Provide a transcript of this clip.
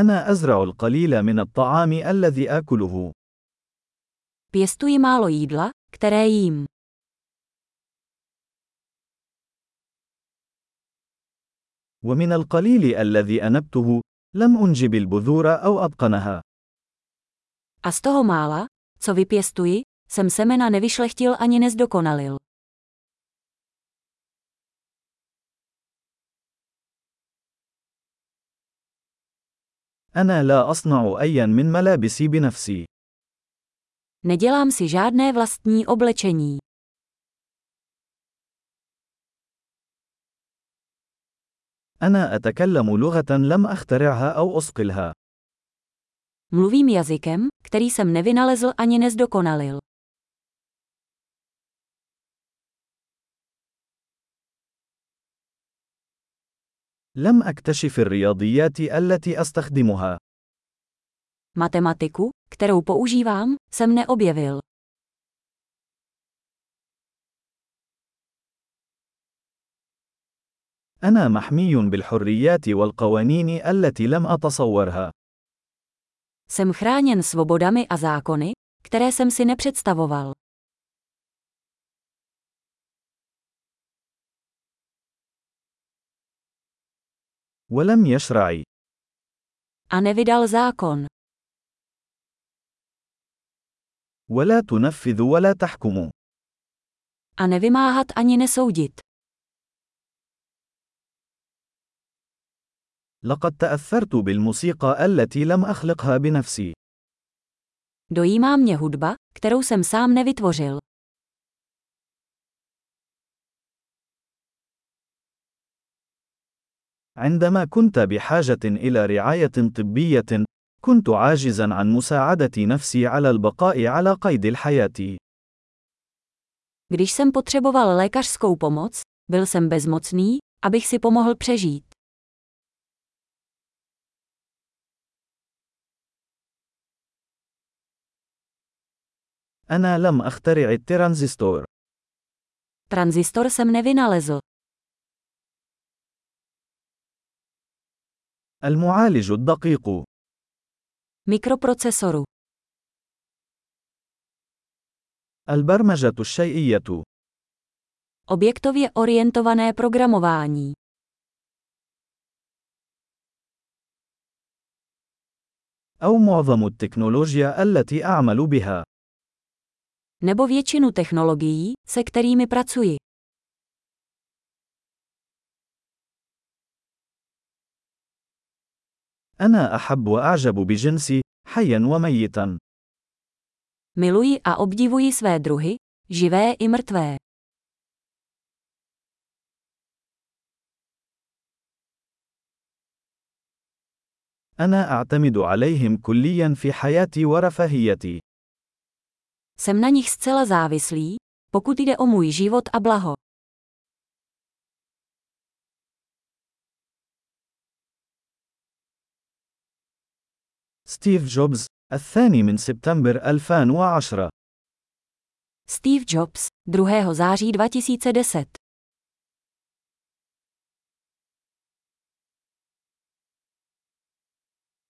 أنا أزرع القليل من الطعام الذي آكله. Pěstuji málo jídla, které jím. ومن القليل الذي أنبته، لم أنجب البذور أو أتقنها. A z toho mála, co vypěstuji, jsem semena nevyšlechtil ani nezdokonalil. أنا لا أصنع أيا من ملابسي بنفسي. Nedělám si žádné vlastní oblečení. أنا أتكلم لغة لم أخترعها أو أصقلها. Mluvím jazykem, který jsem nevynalezl ani nezdokonalil. لم أكتشف الرياضيات التي أستخدمها. Matematiku, kterou používám, jsem neobjevil. أنا محمي بالحريات والقوانين التي لم أتصورها. Jsem chráněn svobodami a zákony, které jsem si nepředstavoval. ولم يشرع. A nevydal zákon. ولا تنفذ ولا تحكم. A nevymáhat ani nesoudit. لقد تأثرت بالموسيقى التي لم أخلقها بنفسي. Dojímá mě hudba, kterou jsem sám nevytvořil. عندما كنت بحاجة إلى رعاية طبية، كنت عاجزا عن مساعدة نفسي على البقاء على قيد الحياة. Když jsem potřeboval lékařskou pomoc, byl jsem bezmocný, abych si pomohl přežít. أنا لم أخترع الترانزستور. Tranzistor jsem nevynalezl. المعالج الدقيق. Mikroprocesoru. البرمجة الشيئية. Objektově orientované programování. أو معظم التكنولوجيا التي أعمل بها. Nebo většinu technologií, se kterými pracuji. أنا أحب وأعجب بجنسي، حيا وميتا. Miluji a obdivuji své druhy, živé i mrtvé. أنا أعتمد عليهم كليا في حياتي ورفاهيتي. Jsem na nich zcela závislý, pokud jde o můj život a blaho. ستيف جوبز، الثاني من سبتمبر 2010 Steve Jobs, 2. září 2010